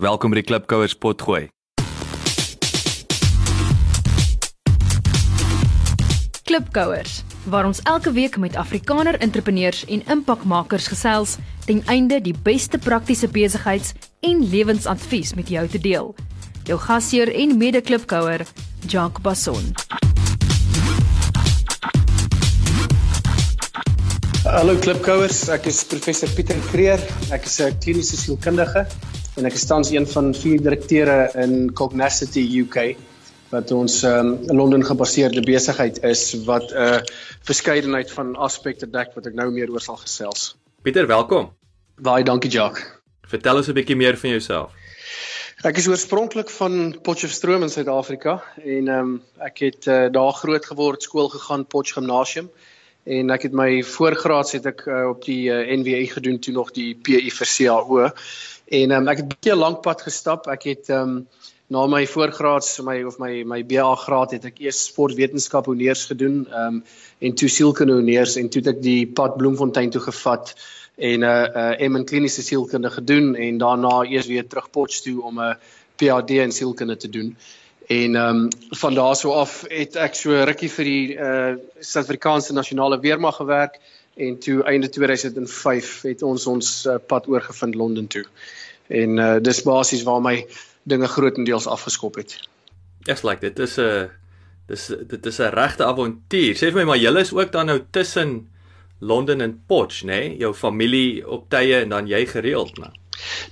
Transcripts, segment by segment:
Welkom by die Klipkouers potgooi. Klipkouers waar ons elke week met Afrikaner entrepreneurs en impakmakers gesels ten einde die beste praktiese besigheids- en lewensadvies met jou te deel. Jou gasheer en mede-klipkouer, Jacques Basson. Hallo klipkouers, ek is professor Pieter Kreer. Ek is 'n kliniese sielkundige en ek is tans een van vier direkteure in Cognacity UK wat ons um, Londen gebaseerde besigheid is wat 'n uh, verskeidenheid van aspekte dek wat ek nou meer oor sal gesels. Pieter, welkom. Baie dankie Jacques. Vertel ons 'n bietjie meer van jouself. Ek is oorspronklik van Potchefstroom in Suid-Afrika en ehm um, ek het uh, daar groot geword, skool gegaan, Potch Gimnasium en ek het my voorgraads het ek uh, op die uh, NWE gedoen toe nog die PE vir CAO en um, ek het 'n bietjie lank pad gestap. Ek het ehm um, na my voorgraads my of my my BA graad het ek eers sportwetenskap honeurs gedoen ehm um, en toe sielkunde honeurs en toe het ek die pad Bloemfontein toe gevat en 'n uh, 'n uh, M in kliniese sielkunde gedoen en daarna eers weer terug Potch toe om 'n PhD in sielkunde te doen. En ehm um, van daar so af het ek so rukkie vir die uh Suid-Afrikaanse Nasionale Weermag gewerk en toe einde 2005 het ons ons uh, pad oorgevind Londen toe. En uh dis basies waar my dinge grootendeels afgeskop het. Yes, like dit is 'n dis dit is 'n regte avontuur. Sê vir my maar julle is ook dan nou tussen Londen en Potch, né? Nee? Jou familie op tye en dan jy gereeld, né?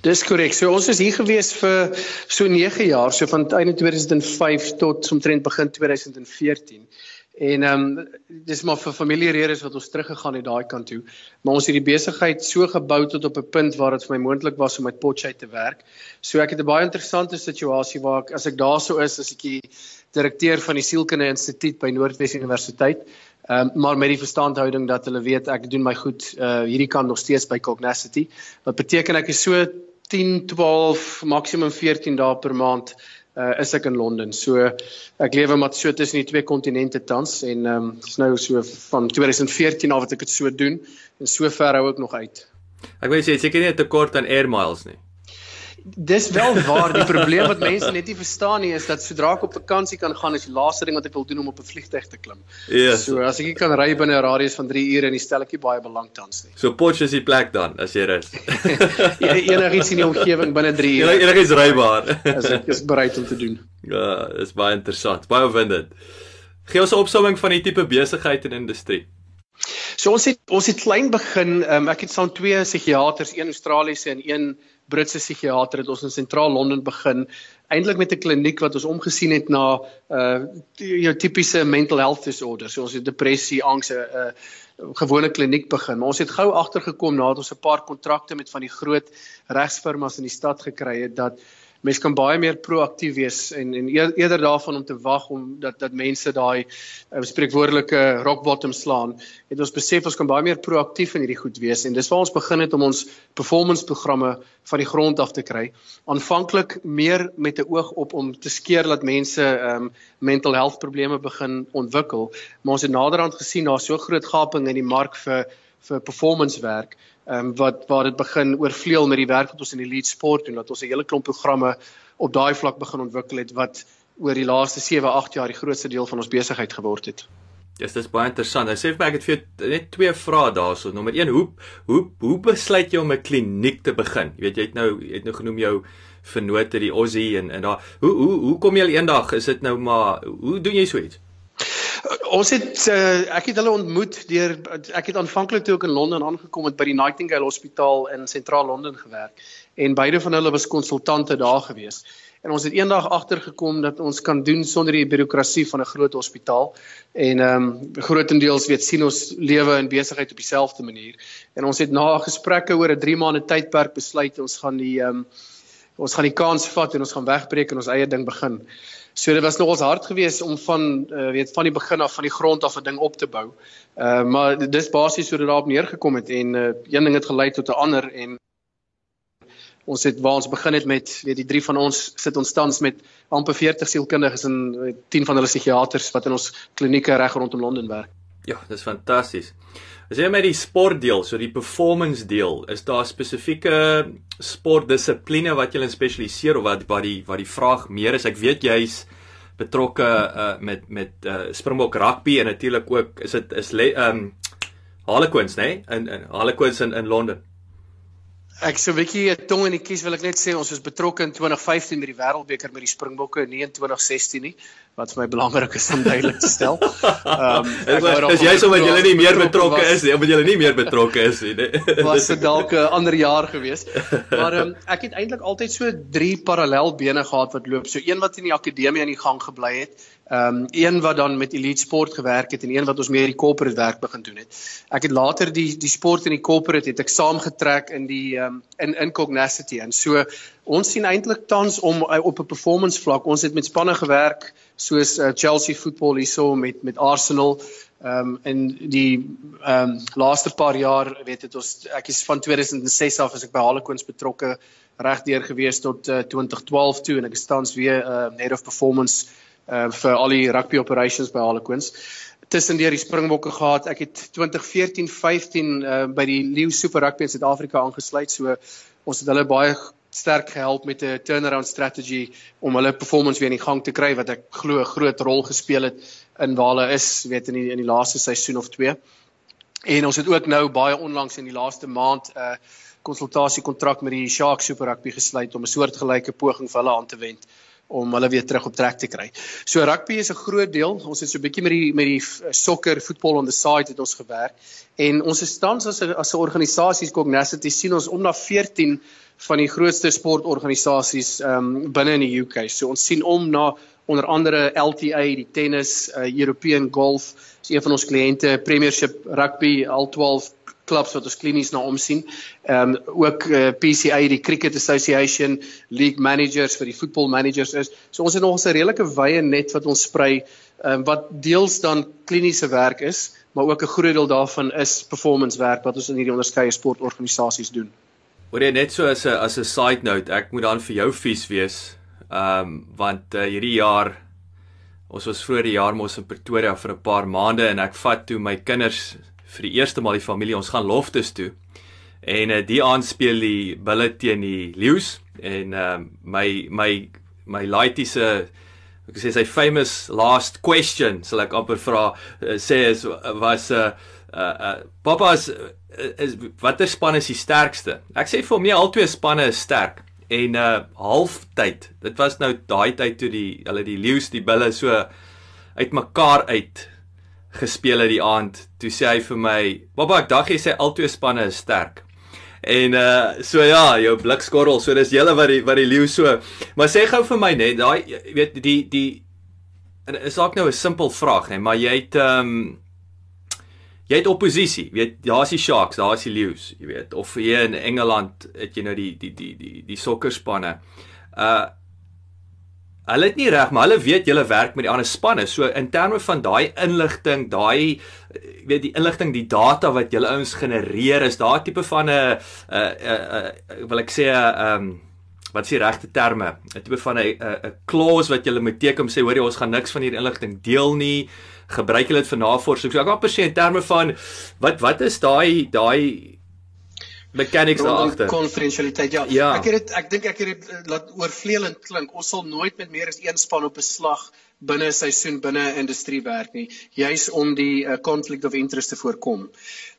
Dis korrek. So ons is hier gewees vir so 9 jaar, so van einde 2005 tot omtrent begin 2014. En ehm um, dis maar vir familieredes wat ons teruggegaan het daai kant toe. Maar ons het die besigheid so gebou tot op 'n punt waar dit vir my moontlik was om met Potchefstroom te werk. So ek het 'n baie interessante situasie waar ek as ek daarso is, as ek die direkteur van die Sielkunde Instituut by Noordwes Universiteit. Ehm um, maar met die verstandhouding dat hulle weet ek doen my goed uh hierdie kant nog steeds by Cognacity. Wat beteken ek is so 10, 12, maksimum 14 dae per maand uh, is ek in Londen. So ek lewe maar so tussen die twee kontinente tans en ehm um, dis nou so van 2014 af wat ek dit so doen en so ver hou ek nog uit. Ek wil sê seker nie 'n tekort aan air miles nie. Dis wel waar die probleem wat mense net nie verstaan nie is dat sodra ek op vakansie kan gaan is die laaste ding wat ek wil doen om op 'n vliegtuig te klim. Yes. So as ek nie kan ry binne 'n radius van 3 ure en die stel ek nie baie belang tans nie. So Potch is die plek dan as jy rus. Enigiets in die omgewing binne 3 ure. Enigiets rybaar. as ek is bereid om te doen. Ja, dis baie interessant. Baie opwindend. Gee ons 'n opsomming van die tipe besigheid en industrie. So ons het ons het klein begin. Um, ek het saam twee psigiaters, een Australiese en een Britse psigiater het ons in sentraal Londen begin eintlik met 'n kliniek wat ons omgesien het na uh jou tipiese mental health disorders soos depressie, angs 'n uh, gewone kliniek begin. Ons het gou agtergekom nadat ons 'n paar kontrakte met van die groot regsfirmas in die stad gekry het dat mens kan baie meer proaktief wees en en eerder daarvan om te wag om dat dat mense daai uh, spreekwoordelike rock bottom slaan. Het ons besef ons kan baie meer proaktief in hierdie goed wees en dis waar ons begin het om ons performance programme van die grond af te kry. Aanvanklik meer met 'n oog op om te skeer dat mense um, mental health probleme begin ontwikkel maar ons het naderhand gesien daar's so groot gaping in die mark vir vir performance werk ehm um, wat waar dit begin oorvleuel met die werk wat ons in die lead sport doen dat ons 'n hele klomp programme op daai vlak begin ontwikkel het wat oor die laaste 7, 8 jaar die grootste deel van ons besigheid geword het. Yes, dis baie interessant. Nou sê vir my ek het vir jou net twee vrae daarso. Nommer 1, hoe hoe hoe besluit jy om 'n kliniek te begin? Jy weet jy het nou jy het nou genoem jou vennote die Aussie en en daar hoe hoe hoe kom jy eendag is dit nou maar hoe doen jy so iets? Ons het uh, ek het hulle ontmoet deur ek het aanvanklik toe ook in Londen aangekom het by die Nightingale Hospitaal in sentraal Londen gewerk en beide van hulle was konsultante daar gewees. En ons het eendag agtergekom dat ons kan doen sonder die birokrasie van 'n groot hospitaal en ehm um, grootendeels weet sien ons lewe en besigheid op dieselfde manier. En ons het na gesprekke oor 'n 3 maande tydperk besluit ons gaan die ehm um, ons gaan die kans vat en ons gaan wegbreek en ons eie ding begin. So dit was nog ons hart gewees om van uh, weet van die begin af van die grond af 'n ding op te bou. Uh maar dis basies hoe dit daarop neergekom het en uh, een ding het gelei tot 'n ander en ons het waar ons begin het met weet die drie van ons sit ons tans met amper 40 sielkundiges en 10 van hulle psigiaters wat in ons klinieke reg rondom Londen werk. Ja, dis fantasties. As jy met die sportdeel, so die performance deel, is daar spesifieke sportdissipline wat jy in spesialiseer of wat wat die wat die vraag meer is? Ek weet jy's betrokke uh, met met uh, Springbok rugby en natuurlik ook is dit is ehm um, Harlequins, né? Nee? In in Harlequins in in Londen. Ek so 'n bietjie 'n tong in die kies wil ek net sê ons is betrokke in 2015 met die Wêreldbeker met die Springbokke nie in 2016 nie wat vir my belangrik is om duidelik te stel. Ehm um, is jy sommer julle nie meer betrokke is nie, omdat julle nie meer betrokke is nie. Was dit dalk 'n ander jaar gewees. Maar ehm um, ek het eintlik altyd so drie parallel bene gehad wat loop. So een wat in die akademie aan die gang gebly het Ehm um, een wat dan met elite sport gewerk het en een wat ons meer die corporate werk begin doen het. Ek het later die die sport en die corporate het ek saamgetrek in die ehm um, in Incognacity en so ons sien eintlik tans om uh, op 'n performance vlak ons het met spanne gewerk soos uh, Chelsea voetbal hierso met met Arsenal ehm um, in die ehm um, laaste paar jaar weet dit ons ek is van 2006 af as ek by Harlequins betrokke regdeur gewees tot uh, 2012 toe en ek is tans weer uh, head of performance uh, vir al die rugby operations by Harlequins. Tussen deur die Springbokke gehad. Ek het 2014-15 uh, by die Leeu Super Rugby in Suid-Afrika aangesluit. So ons het hulle baie sterk gehelp met 'n turnaround strategy om hulle performance weer in die gang te kry wat ek glo 'n groot rol gespeel het in waar hulle is, weet in die in die laaste seisoen of 2. En ons het ook nou baie onlangs in die laaste maand 'n uh, konsultasiekontrak met die Sharks Super Rugby gesluit om 'n soortgelyke poging vir hulle aan te wend om hulle weer terug op trek te kry. So rugby is 'n groot deel. Ons het so 'n bietjie met die met die sokker, voetbal on the side het ons gewerk. En ons is tans as 'n as 'n organisasie Cognacity sien ons om na 14 van die grootste sportorganisasies ehm um, binne in die UK. So ons sien om na onder andere LTA, die tennis, uh, European Golf, is een van ons kliënte, Premiership Rugby, al 12 klubs wat ons klinies na omsien. Ehm um, ook uh, eh, PCA die Cricket Association, league managers vir die football managers is. So ons het nog 'n redelike wye net wat ons sprei ehm um, wat deels dan kliniese werk is, maar ook 'n groot deel daarvan is performance werk wat ons in hierdie onderskeie sportorganisasies doen. Hoor jy net so as 'n as 'n side note, ek moet dan vir jou vies wees. Ehm um, want uh, hierdie jaar ons was vroeër die jaar mos in Pretoria vir 'n paar maande en ek vat toe my kinders vir die eerste maal die familie ons gaan loftes toe. En uh, die aand speel die Bulle teen die Leeu's en uh, my my my laaitie se ek sê sy famous last question sal ek amper vra uh, sê is was 'n uh, uh, uh, papa's is watter span is die sterkste? Ek sê vir my al twee spanne is sterk en uh halftyd. Dit was nou daai tyd toe die hulle die Leeu's die Bulle so uitmekaar uit gespeel het die aand. Toe sê hy vir my, "Baba, ek dink jy sê albei spanne is sterk." En uh so ja, jou blikskorrel, so dis julle wat die wat die leeu so. Maar sê gou vir my net, daai weet die die is ook nou 'n simpel vraag, net, maar jy het ehm um, jy het oppositie, weet daar's die Sharks, daar's die Leeu's, jy weet, of hier in Engeland het jy nou die die die die die sokkerspanne. Uh Hulle het nie reg, maar hulle weet julle werk met die ander spanne. So in terme van daai inligting, daai weet die inligting, die data wat julle ouens genereer, is daar tipe van 'n 'n wil ek sê 'n um, wat is die regte terme? 'n tipe van 'n 'n clause wat julle moet teken om sê hoor jy ons gaan niks van hierdie inligting deel nie. Gebruik julle dit vir navorsing. So ek amper sê in terme van wat wat is daai daai mechanics daar agter. Konfidensialiteit. Ja. ja. Ek het dit ek dink ek het dit eh, laat oorvleelend klink. Ons sal nooit met meer as een span op 'n slag binne 'n seisoen binne 'n industrie werk nie, juis om die uh, conflict of interest te voorkom.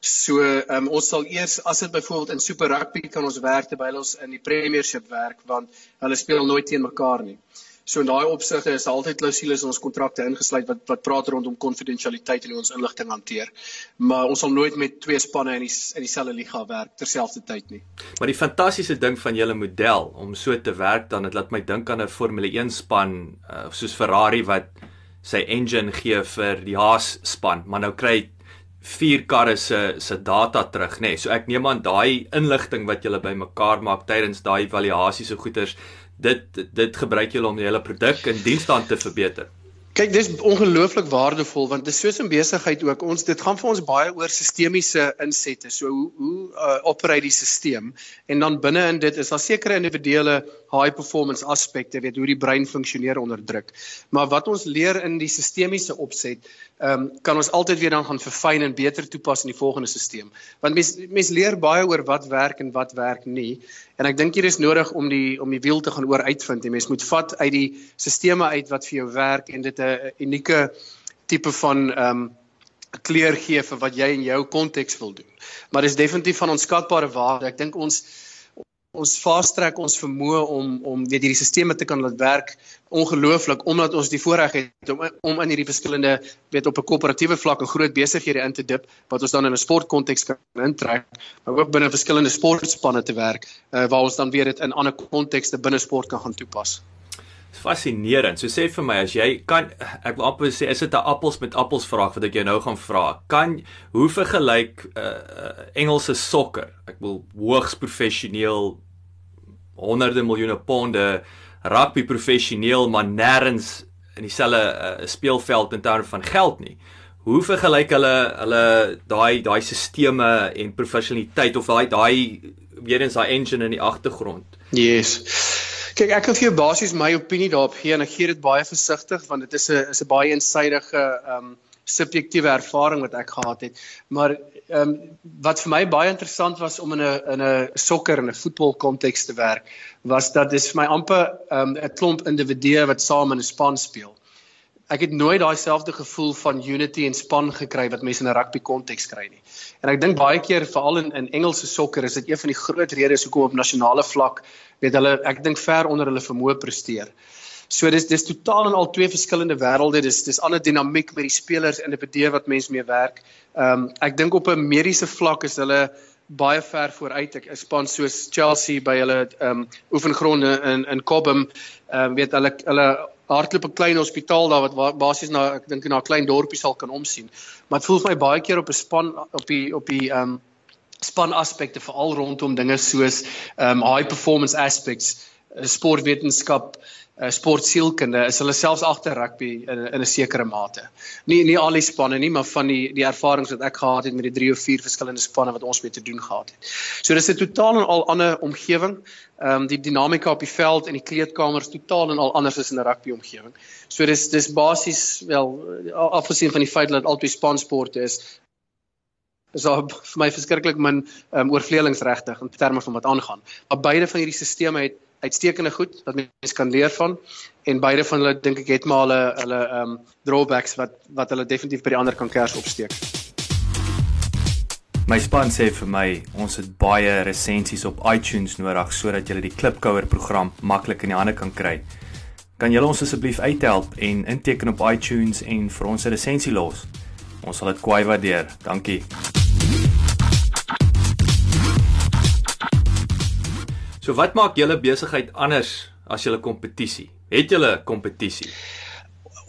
So, um, ons sal eers as dit byvoorbeeld in Super Rugby kan ons werk terwyl ons in die Premiership werk want hulle speel nooit teen mekaar nie. So in daai opsigte is altyd klousules in ons kontrakte ingesluit wat wat praat rondom konfidensialiteit en hoe ons inligting hanteer. Maar ons sal nooit met twee spanne in die in dieselfde liga werk terselfdertyd nie. Maar die fantastiese ding van julle model om so te werk dan dit laat my dink aan 'n Formule 1 span uh, soos Ferrari wat sy engine gee vir die Haas span, maar nou kry vier karre se se data terug nê. Nee. So ek neem aan daai inligting wat julle bymekaar maak tydens daai evaluasies se goeters dit dit gebruik julle om hele produk en diensstand te verbeter. Kyk, dis ongelooflik waardevol want dit is soos 'n besigheid ook. Ons dit gaan vir ons baie oor sistemiese insette. So hoe hoe uh, operate die stelsel en dan binne in dit is daar sekere individuele high performance aspekte, weet hoe die brein funksioneer onder druk. Maar wat ons leer in die sistemiese opset, ehm um, kan ons altyd weer dan gaan verfyn en beter toepas in die volgende stelsel. Want mense mense leer baie oor wat werk en wat werk nie. En ek dink hier is nodig om die om die wiel te gaan oor uitvind. Jy mens moet vat uit die stelsels uit wat vir jou werk en dit 'n unieke tipe van ehm um, kleur gee vir wat jy in jou konteks wil doen. Maar dis definitief van onskatbare waarde. Ek dink ons ons track ons vermoë om om weet hierdie stelsels te kan laat werk ongelooflik omdat ons die voorreg het om om in hierdie verskillende weet op 'n koöperatiewe vlak en groot besighede in te dip wat ons dan in 'n sportkonteks kan intrek maar ook binne verskillende sportspanne te werk uh, waar ons dan weer dit in ander kontekste binne sport kan gaan toepas. Fascinerend. So sê vir my as jy kan ek wil amper sê is dit 'n appels met appels vraag wat ek jou nou gaan vra. Kan hoe vergelyk uh, uh, Engelse sokker? Ek wil hoogs professioneel honderde miljoene ponde rugby professioneel maar nêrens in dieselfde uh, speelveld in terme van geld nie. Hoe vergelyk hulle hulle daai daai sisteme en professionaliteit of daai daai weer eens daai engine in die agtergrond? Yes. Kyk, ek kan vir jou basies my opinie daarop gee en ek gee dit baie versigtig want dit is 'n is 'n baie eensidedige ehm um, subjektiewe ervaring wat ek gehad het. Maar ehm um, wat vir my baie interessant was om in 'n in 'n sokker en 'n voetbal konteks te werk, was dat dit vir my amper ehm um, 'n klomp individue wat saam in 'n span speel. Ek het nooit daai selfde gevoel van unity en span gekry wat mense in 'n rugby konteks kry nie. En ek dink baie keer veral in in Engelse sokker is dit een van die groot redes hoekom op nasionale vlak weet hulle ek dink ver onder hulle vermoë presteer. So dis dis totaal en al twee verskillende wêrelde. Dis dis ander dinamiek met die spelers en individue wat mens mee werk. Ehm um, ek dink op 'n mediese vlak is hulle baie ver vooruit. Ek span soos Chelsea by hulle ehm um, oefengronde in in Cobham. Ehm um, weet hulle hulle hardloop 'n klein hospitaal daar wat basies na ek dink na 'n klein dorpie sal kan omsien. Maar dit voel vir my baie keer op 'n span op die op die ehm um, span aspekte veral rondom dinge soos ehm um, high performance aspects, eh, sportwetenskap, sportsielkunde is hulle selfs agter rugby in in 'n sekere mate. Nie nie al die spanne nie, maar van die die ervarings wat ek gehad het met die 3 of 4 verskillende spanne wat ons mee te doen gehad het. So dis 'n totaal en al ander omgewing. Ehm um, die dinamika op die veld en die kleedkamers totaal en al anders as in 'n rugby omgewing. So dis dis basies wel afgesien van die feit dat albei spansporte is is daar vir my verskriklik min ehm um, oorvleelingsregtig in terme van wat aangaan. Maar beide van hierdie stelsels het uitstekende goed wat mense kan leer van en beide van hulle dink ek het maar hulle hulle um drawbacks wat wat hulle definitief by die ander kan kers opsteek. My span sê vir my ons het baie resensies op iTunes nodig sodat jy die Klipkouer program maklik in die hande kan kry. Kan julle ons asseblief uithelp en inteken op iTunes en vir ons 'n resensie los? Ons sal dit kwai waardeer. Dankie. So wat maak julle besigheid anders as julle kompetisie? Het julle kompetisie?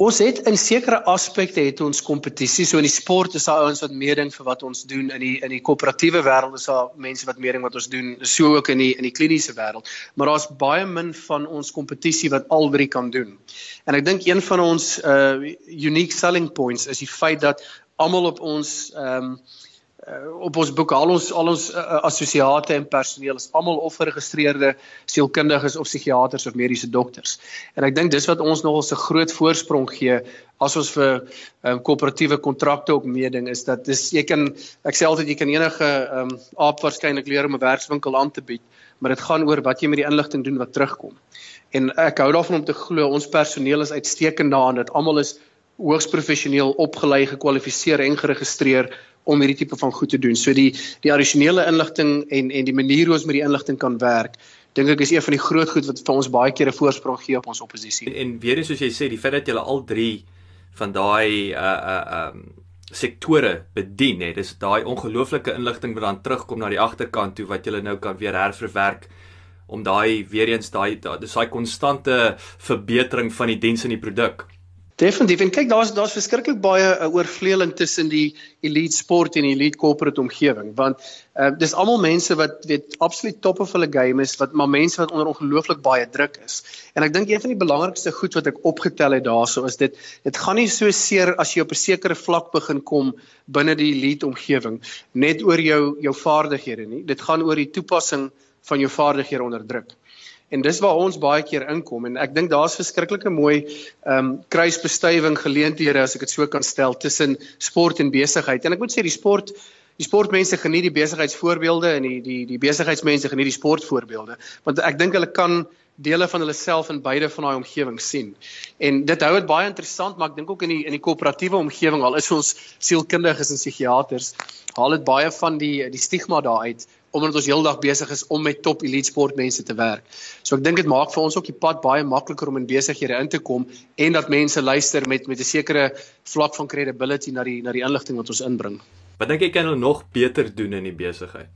Ons het in sekere aspekte het ons kompetisie. So in die sport is daar ouens wat meeding vir wat ons doen in die in die koöperatiewe wêreld is daar mense wat meeding wat ons doen. So ook in die in die kliniese wêreld. Maar daar's baie min van ons kompetisie wat al drie kan doen. En ek dink een van ons uh unique selling points is die feit dat almal op ons ehm um, uh, op ons boek al ons al ons uh, assosiate en personeel is almal of geregistreerde sielkundiges of psigiaters of mediese dokters. En ek dink dis wat ons nogal 'n groot voorsprong gee as ons vir um, koöperatiewe kontrakte ook meeding is dat dis jy kan ek sê altyd jy kan enige um, aap waarskynlik leer om 'n werkswinkel aan te bied, maar dit gaan oor wat jy met die inligting doen wat terugkom. En ek hou daarvan om te glo ons personeel is uitstekend daarin dat almal is hoogs professioneel opgelei, gekwalifiseer en geregistreer om hierdie tipe van goed te doen. So die die addisionele inligting en en die manier hoe ons met die inligting kan werk, dink ek is een van die groot goed wat vir ons baie keer 'n voorsprong gee op ons oppositie. En, en weer eens soos jy sê, die feit dat jy al drie van daai uh uh um sektore bedien, hè, dis daai ongelooflike inligting wat dan terugkom na die agterkant toe wat jy nou kan weer herverwerk om daai weer eens daai dis daai konstante verbetering van die diens en die produk Definitief. En kyk, daar's daar's verskriklik baie uh, oorvleeling tussen die elite sport en die elite corporate omgewing, want uh, dis almal mense wat weet absoluut top of hulle game is, wat maar mense wat onder ongelooflik baie druk is. En ek dink een van die belangrikste goed wat ek opgetel het daarso is dit dit gaan nie so seer as jy op 'n sekere vlak begin kom binne die elite omgewing net oor jou jou vaardighede nie. Dit gaan oor die toepassing van jou vaardighede onder druk. En dis waar ons baie keer inkom en ek dink daar's verskriklike mooi ehm um, kruisbestuiving geleenthede as ek dit so kan stel tussen sport en besigheid. En ek moet sê die sport die sportmense geniet die besigheidsvoorbeelde en die die die besigheidsmense geniet die sportvoorbeelde want ek dink hulle kan dele van hulle self in beide van daai omgewing sien. En dit hou dit baie interessant, maar ek dink ook in die in die koöperatiewe omgewing al is ons sielkundiges en psigiaters, haal dit baie van die die stigma daar uit omdat ons heeldag besig is om met top elite sportmense te werk. So ek dink dit maak vir ons ook die pad baie makliker om in besighede in te kom en dat mense luister met met 'n sekere vlak van credibility na die na die inligting wat ons inbring. Wat dink jy kan hulle nog beter doen in die besigheid?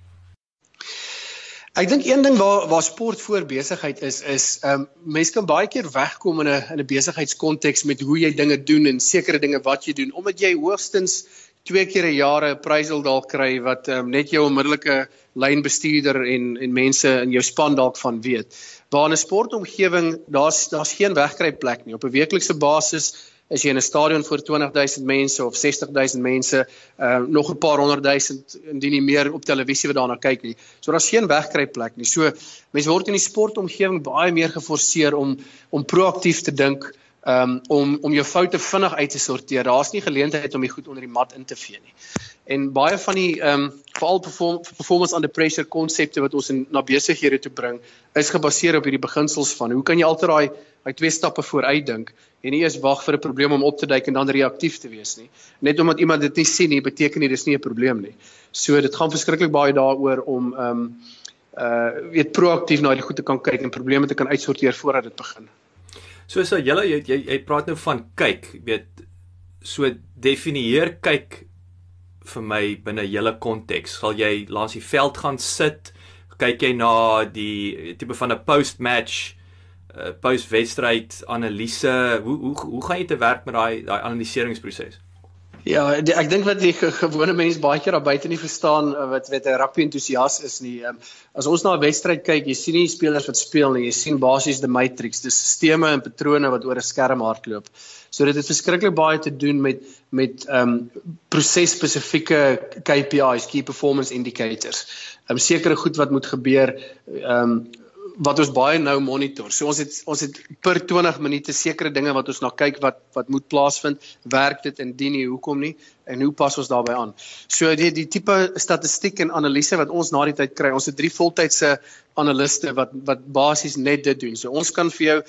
Ek dink een ding waar waar sport voor besigheid is is ehm um, mense kan baie keer wegkom in 'n in 'n besigheidskonteks met hoe jy dinge doen en sekere dinge wat jy doen omdat jy hoogstens twee keer 'n jaar 'n prysel dalk kry wat um, net jou onmiddellike lynbestuurder en en mense in jou span dalk van weet. Waar 'n sportomgewing daar's daar's geen wegkruipplek nie. Op 'n weeklikse basis is jy in 'n stadion vir 20000 mense of 60000 mense, uh nog 'n paar honderdduisend indien nie meer op televisie wat daarna kyk nie. So daar's geen wegkruipplek nie. So mense word in die sportomgewing baie meer geforseer om om proaktief te dink um, om om jou foute vinnig uit te sorteer. Daar's nie geleentheid om dit goed onder die mat in te vee nie. En baie van die ehm um, veral perform, performance under pressure konsepte wat ons in na besighede toe bring, is gebaseer op hierdie beginsels van hoe kan jy altyd daai daai twee stappe vooruit dink en nie eers wag vir 'n probleem om op te duik en dan reaktief te wees nie. Net omdat iemand dit nie sien nie, beteken nie dis nie 'n probleem nie. So dit gaan verskriklik baie daaroor om ehm um, uh weet proaktief na die goed te kan kyk en probleme te kan uitsorteer voordat dit begin. So so julle jy, jy jy praat nou van kyk, weet so definieer kyk vir my binne julle konteks. Sal jy langs die veld gaan sit? Kyk jy na die tipe van 'n post-match uh, post-wedstryd analise? Hoe hoe hoe gaan jy te werk met daai daai analiseringsproses? Ja, die, ek dink wat die gewone mens baie keer daar buite nie verstaan eh, wat wat 'n rugby entoesias is nie. Um, as ons na 'n wedstryd kyk, jy sien nie spelers wat speel nie, jy sien basies die matrix, dis stelsels en patrone wat oor 'n skerm hardloop. So dit het verskriklik baie te doen met met ehm um, prosesspesifieke KPIs, key performance indicators. Ehm um, sekere goed wat moet gebeur ehm um, wat ons baie nou monitor. So ons het ons het per 20 minute sekere dinge wat ons na kyk wat wat moet plaasvind. Werk dit indien nie hoekom nie en hoe pas ons daarbey aan? So die die tipe statistiek en analise wat ons na die tyd kry, ons het drie voltydse analiste wat wat basies net dit doen. So ons kan vir jou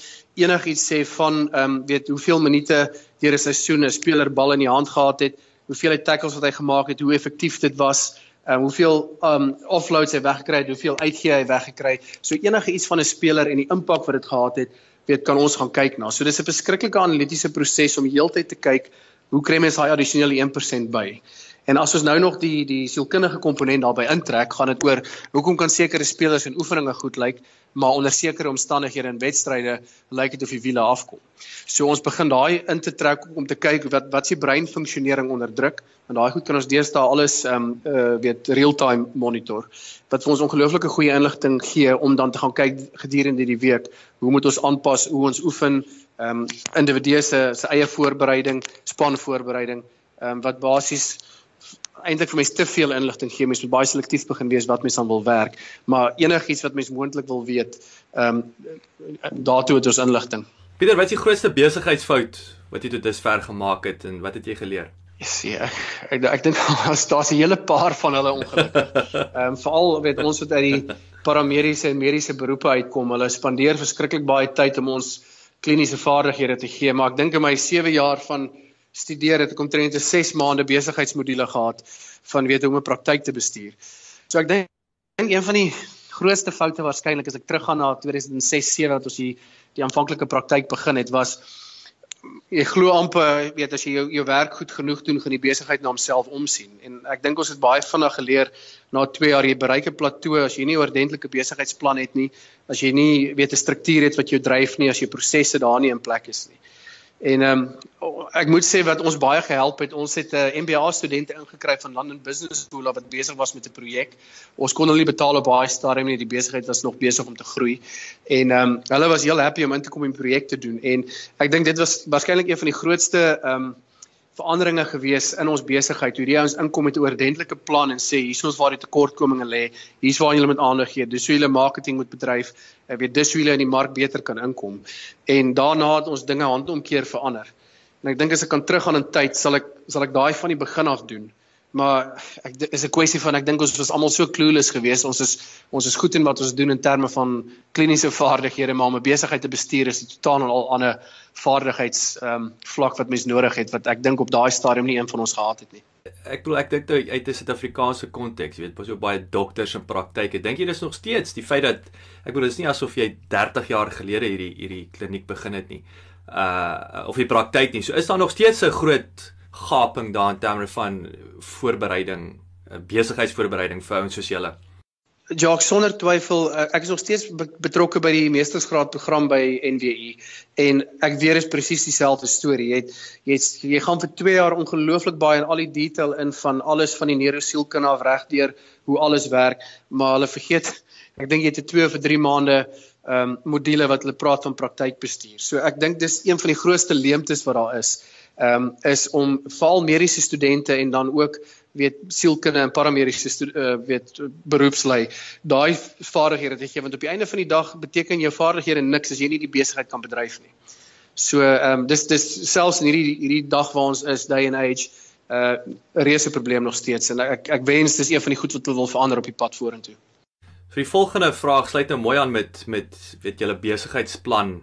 enigiets sê van ehm um, weet hoeveel minute deur 'n seisoen 'n speler bal in die hand gehad het, hoeveel hy tackles wat hy gemaak het, hoe effektief dit was um, hoeveel um offloads hy weggekry het, hoeveel uitgee hy weggekry. So enige iets van 'n speler en die impak wat dit gehad het, weet kan ons gaan kyk na. So dis 'n verskriklike analitiese proses om heeltyd te kyk hoe kry mens daai addisionele 1% by. En as ons nou nog die die sielkundige komponent daarbey intrek, gaan dit oor hoekom kan sekere spelers en oefeninge goed lyk, maar onder sekere omstandighede in wedstryde lyk dit of die wiele afkom. So ons begin daai in te trek om te kyk wat wat se breinfunksionering onder druk en daai goed kan ons deesdae alles ehm um, uh, weet real-time monitor wat vir ons ongelooflike goeie inligting gee om dan te gaan kyk gedurende die week hoe moet ons aanpas hoe ons oefen ehm um, individue se se eie voorbereiding, span voorbereiding ehm um, wat basies eintlik vir mense te veel inligting gee, mense moet baie selektief begin wees wat mense aan wil werk, maar enigiets wat mense moontlik wil weet, ehm um, daartoe het ons inligting. Pieter, wat is die grootste besigheidsfout wat jy tot dusver gemaak het en wat het jy geleer? Yes, ja, ek ek, ek dink daar's daar's 'n hele paar van hulle ongelukkig. Ehm um, veral weet ons wat uit die paramediese en mediese beroepe uitkom, hulle spandeer verskriklik baie tyd om ons kliniese vaardighede te gee, maar ek dink in my 7 jaar van studeer het ek omtrent 'n 6 maande besigheidsmodule gehad van weet hoe om 'n praktyk te bestuur. So ek dink een van die grootste foute waarskynlik as ek teruggaan na 2006-7 wat ons die die aanvanklike praktyk begin het was jy glo amper weet as jy jou jou werk goed genoeg doen gaan die besigheid na homself omsien en ek dink ons het baie vinnig geleer na 2 jaar jy bereik 'n plateau as jy nie 'n ordentlike besigheidsplan het nie as jy nie weet 'n struktuur het wat jou dryf nie as jou prosesse daar nie in plek is nie En ehm um, ek moet sê wat ons baie gehelp het. Ons het 'n uh, MBA studente ingekry van London Business School wat besig was met 'n projek. Ons kon hulle nie betaal op baie stadium nie. Die besigheid was nog besig om te groei. En ehm um, hulle was heel happy om in te kom en projek te doen. En ek dink dit was waarskynlik een van die grootste ehm um, veranderinge gewees in ons besigheid. Hoe die ouens inkom met 'n oordentlike plan en sê hier is ons waar die tekortkominge lê. Hier's waar jy moet aandag gee. Dis hoe jy marketing moet bedryf. Ek weet dis hoe jy in die mark beter kan inkom. En daarna het ons dinge handomkeer verander. En ek dink as ek kan teruggaan in tyd, sal ek sal ek daai van die begin af doen. Maar ek is 'n kwessie van ek dink ons was almal so clueless geweest. Ons is ons is goed in wat ons doen in terme van kliniese vaardighede, maar om 'n besigheid te bestuur is 'n totaal en al ander vaardigheids ehm um, vlak wat mens nodig het wat ek dink op daai stadium nie een van ons gehad het nie. Ek bedoel ek dink uit 'n Suid-Afrikaanse konteks, jy weet, pas so baie dokters in praktyk. Ek dink jy dis nog steeds die feit dat ek bedoel dis nie asof jy 30 jaar gelede hierdie hierdie kliniek begin het nie uh of die praktyk nie. So is daar nog steeds 'n groot gaping daar in terme van voorbereiding, uh, besigheidsvoorbereiding vir ouens soos julle. Ja, sonder twyfel, uh, ek is nog steeds betrokke by die meestersgraad program by NWI en ek weer is presies dieselfde storie. Jy het jy het, jy gaan vir 2 jaar ongelooflik baie in al die detail in van alles van die neurosielkunde af regdeur hoe alles werk, maar hulle vergeet ek dink jy het 2 of 3 maande ehm um, module wat hulle praat van praktykbestuur. So ek dink dis een van die grootste leemtes wat daar is. Ehm um, is om veral mediese studente en dan ook weet sielkunde en paramediese uh, weet beroepslei daai vaardighede te gee want op die einde van die dag beteken jou vaardighede niks as jy nie die besigheid kan bedryf nie. So ehm um, dis dis selfs in hierdie hierdie dag waar ons is day and age 'n uh, reuse probleem nog steeds en ek ek wens dis een van die goed wat hulle wil verander op die pad vorentoe. Vir die volgende vraag sluit nou mooi aan met met weet julle besigheidsplan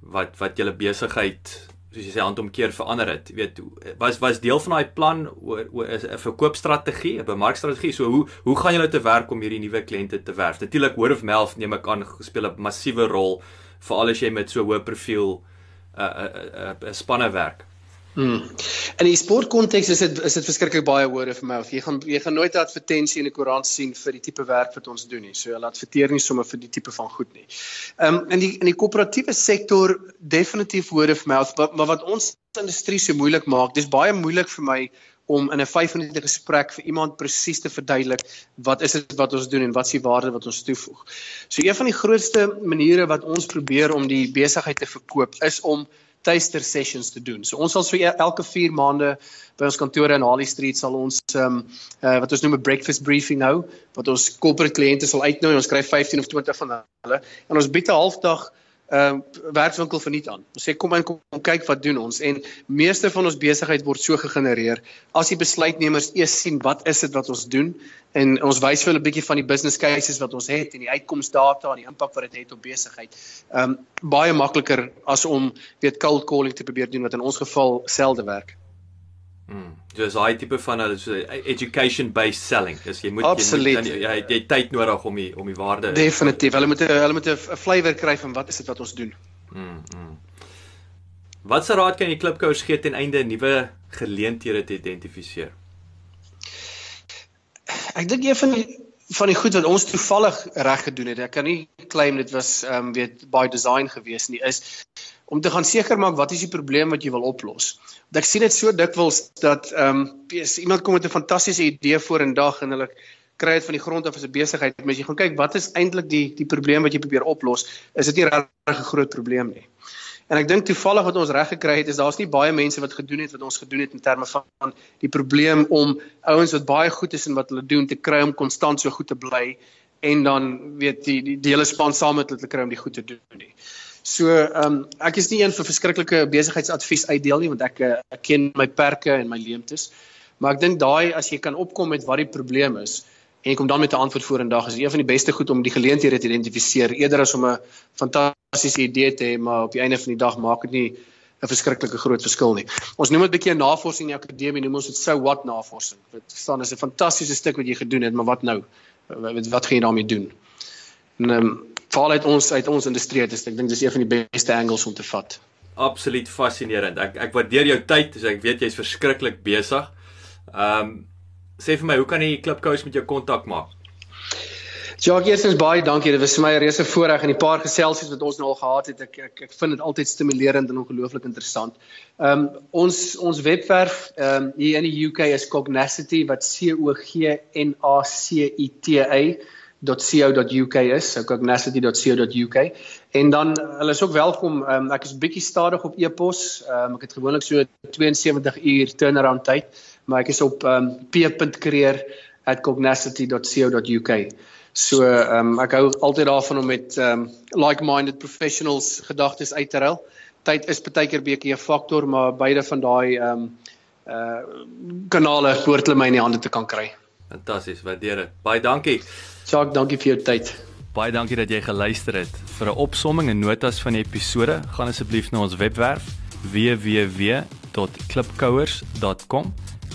wat wat julle besigheid soos jy sê handomkeer verander het. Jy weet was was deel van daai plan oor 'n verkoopstrategie, 'n bemarkstrategie. So hoe hoe gaan julle te werk om hierdie nuwe kliënte te werf? Natuurlik word of mouth neem ek aan speel 'n massiewe rol veral as jy met so hoë profiel 'n uh, 'n uh, 'n uh, uh, spanne werk. Hmm. In die sportkonteks is dit is dit verskriklik baie word of mouth. Jy gaan jy gaan nooit 'n advertensie in die koerant sien vir die tipe werk wat ons doen nie. So hulle adverteer nie sommer vir die tipe van goed nie. Ehm um, in die in die koöperatiewe sektor definitief word of mouth, maar, maar wat ons industrie so moeilik maak, dis baie moeilik vir my om in 'n 5 minute gesprek vir iemand presies te verduidelik wat is dit wat ons doen en wat is die waarde wat ons toevoeg. So een van die grootste maniere wat ons probeer om die besigheid te verkoop is om taster sessions te doen. So ons sal so elke 4 maande by ons kantore in Harley Street sal ons ehm um, uh, wat ons noem 'n breakfast briefing hou wat ons corporate kliënte sal uitnooi. Ons kry 15 of 20 van hulle en ons bied 'n halfdag ehm uh, werkswinkel verniet aan. Ons sê kom in kom, kom kyk wat doen ons en meeste van ons besigheid word so gegenereer as die besluitnemers eers sien wat is dit wat ons doen en ons wys vir hulle 'n bietjie van die business cases wat ons het en die uitkomsdata en die impak wat dit het op besigheid. Ehm um, baie makliker as om weet cold calling te probeer doen wat in ons geval selde werk. Mm. Dis daai tipe van hulle so education based selling. Dis jy moet Absoluut. jy moet jy, jy tyd nodig om die om die waarde Definitief. Hulle moet hulle moet 'n flavour kry van wat is dit wat ons doen. Mm. mm. Wat se raad kan jy klipkouers gee ten einde nuwe geleenthede te identifiseer? Ek dink een van die van die goed wat ons toevallig reg gedoen het, ek kan nie claim dit was ehm um, weet by design gewees nie, is om te gaan seker maak wat is die probleem wat jy wil oplos. Want ek sien dit so dikwels dat ehm um, iemand kom met 'n fantastiese idee voor in dag en hulle kry dit van die grond af as 'n besigheid, maar as jy gaan kyk wat is eintlik die die probleem wat jy probeer oplos, is dit nie regtig 'n groot probleem nie. En ek dink toevallig wat ons reg gekry het is daar's nie baie mense wat gedoen het wat ons gedoen het in terme van die probleem om ouens wat baie goed is in wat hulle doen te kry om konstant so goed te bly en dan weet die die, die hele span saam met hulle te kry om die goed te doen nie. So ehm um, ek is nie een vir verskriklike besigheidsadvies uitdeel nie want ek eh, ek ken my perke en my leemtes. Maar ek dink daai as jy kan opkom met wat die probleem is en jy kom dan met 'n antwoord voor in dag is een van die beste goed om die geleenthede te identifiseer eerder as om 'n fantastiese idee te hê maar op die einde van die dag maak dit nie 'n verskriklike groot verskil nie. Ons noem dit 'n bietjie navorsing in die akademie, noem ons dit so what navorsing. Dit staan is 'n fantastiese stuk wat jy gedoen het, maar wat nou? Wat, wat gaan jy daarmee doen? En ehm um, veral uit ons uit ons industrie het, ek dink dis een van die beste angles om te vat. Absoluut fascinerend. Ek ek waardeer jou tyd, so ek weet jy's verskriklik besig. Ehm um, sê vir my, hoe kan jy Klipkous met jou kontak maak? Jacques, eerstens baie dankie. Dit was vir my 'n reuse voorreg en die paar geselsies wat ons nou al gehad het. Ek ek, ek vind dit altyd stimulerend en ongelooflik interessant. Ehm um, ons ons webwerf ehm um, hier in die UK is Cognacity wat C O G N A C I T A .co.uk is, so cognacity.co.uk. En dan hulle is ook welkom. Um, ek is bietjie stadig op e-pos. Um, ek het gewoonlik so 72 uur turnaround tyd, maar ek is op um, p.career@cognacity.co.uk. So ehm um, ek hou altyd daarvan om met ehm um, like-minded professionals gedagtes uit te ruil. Tyd is baie keer 'n bietjie 'n faktor, maar beide van daai ehm um, uh kanale behoort hulle my in die hande te kan kry. Fantasties, waardeer dit. Baie dankie. Jacques, dankie vir jou tyd. Baie dankie dat jy geluister het. Vir 'n opsomming en notas van die episode, gaan asseblief na ons webwerf www.klipkouers.com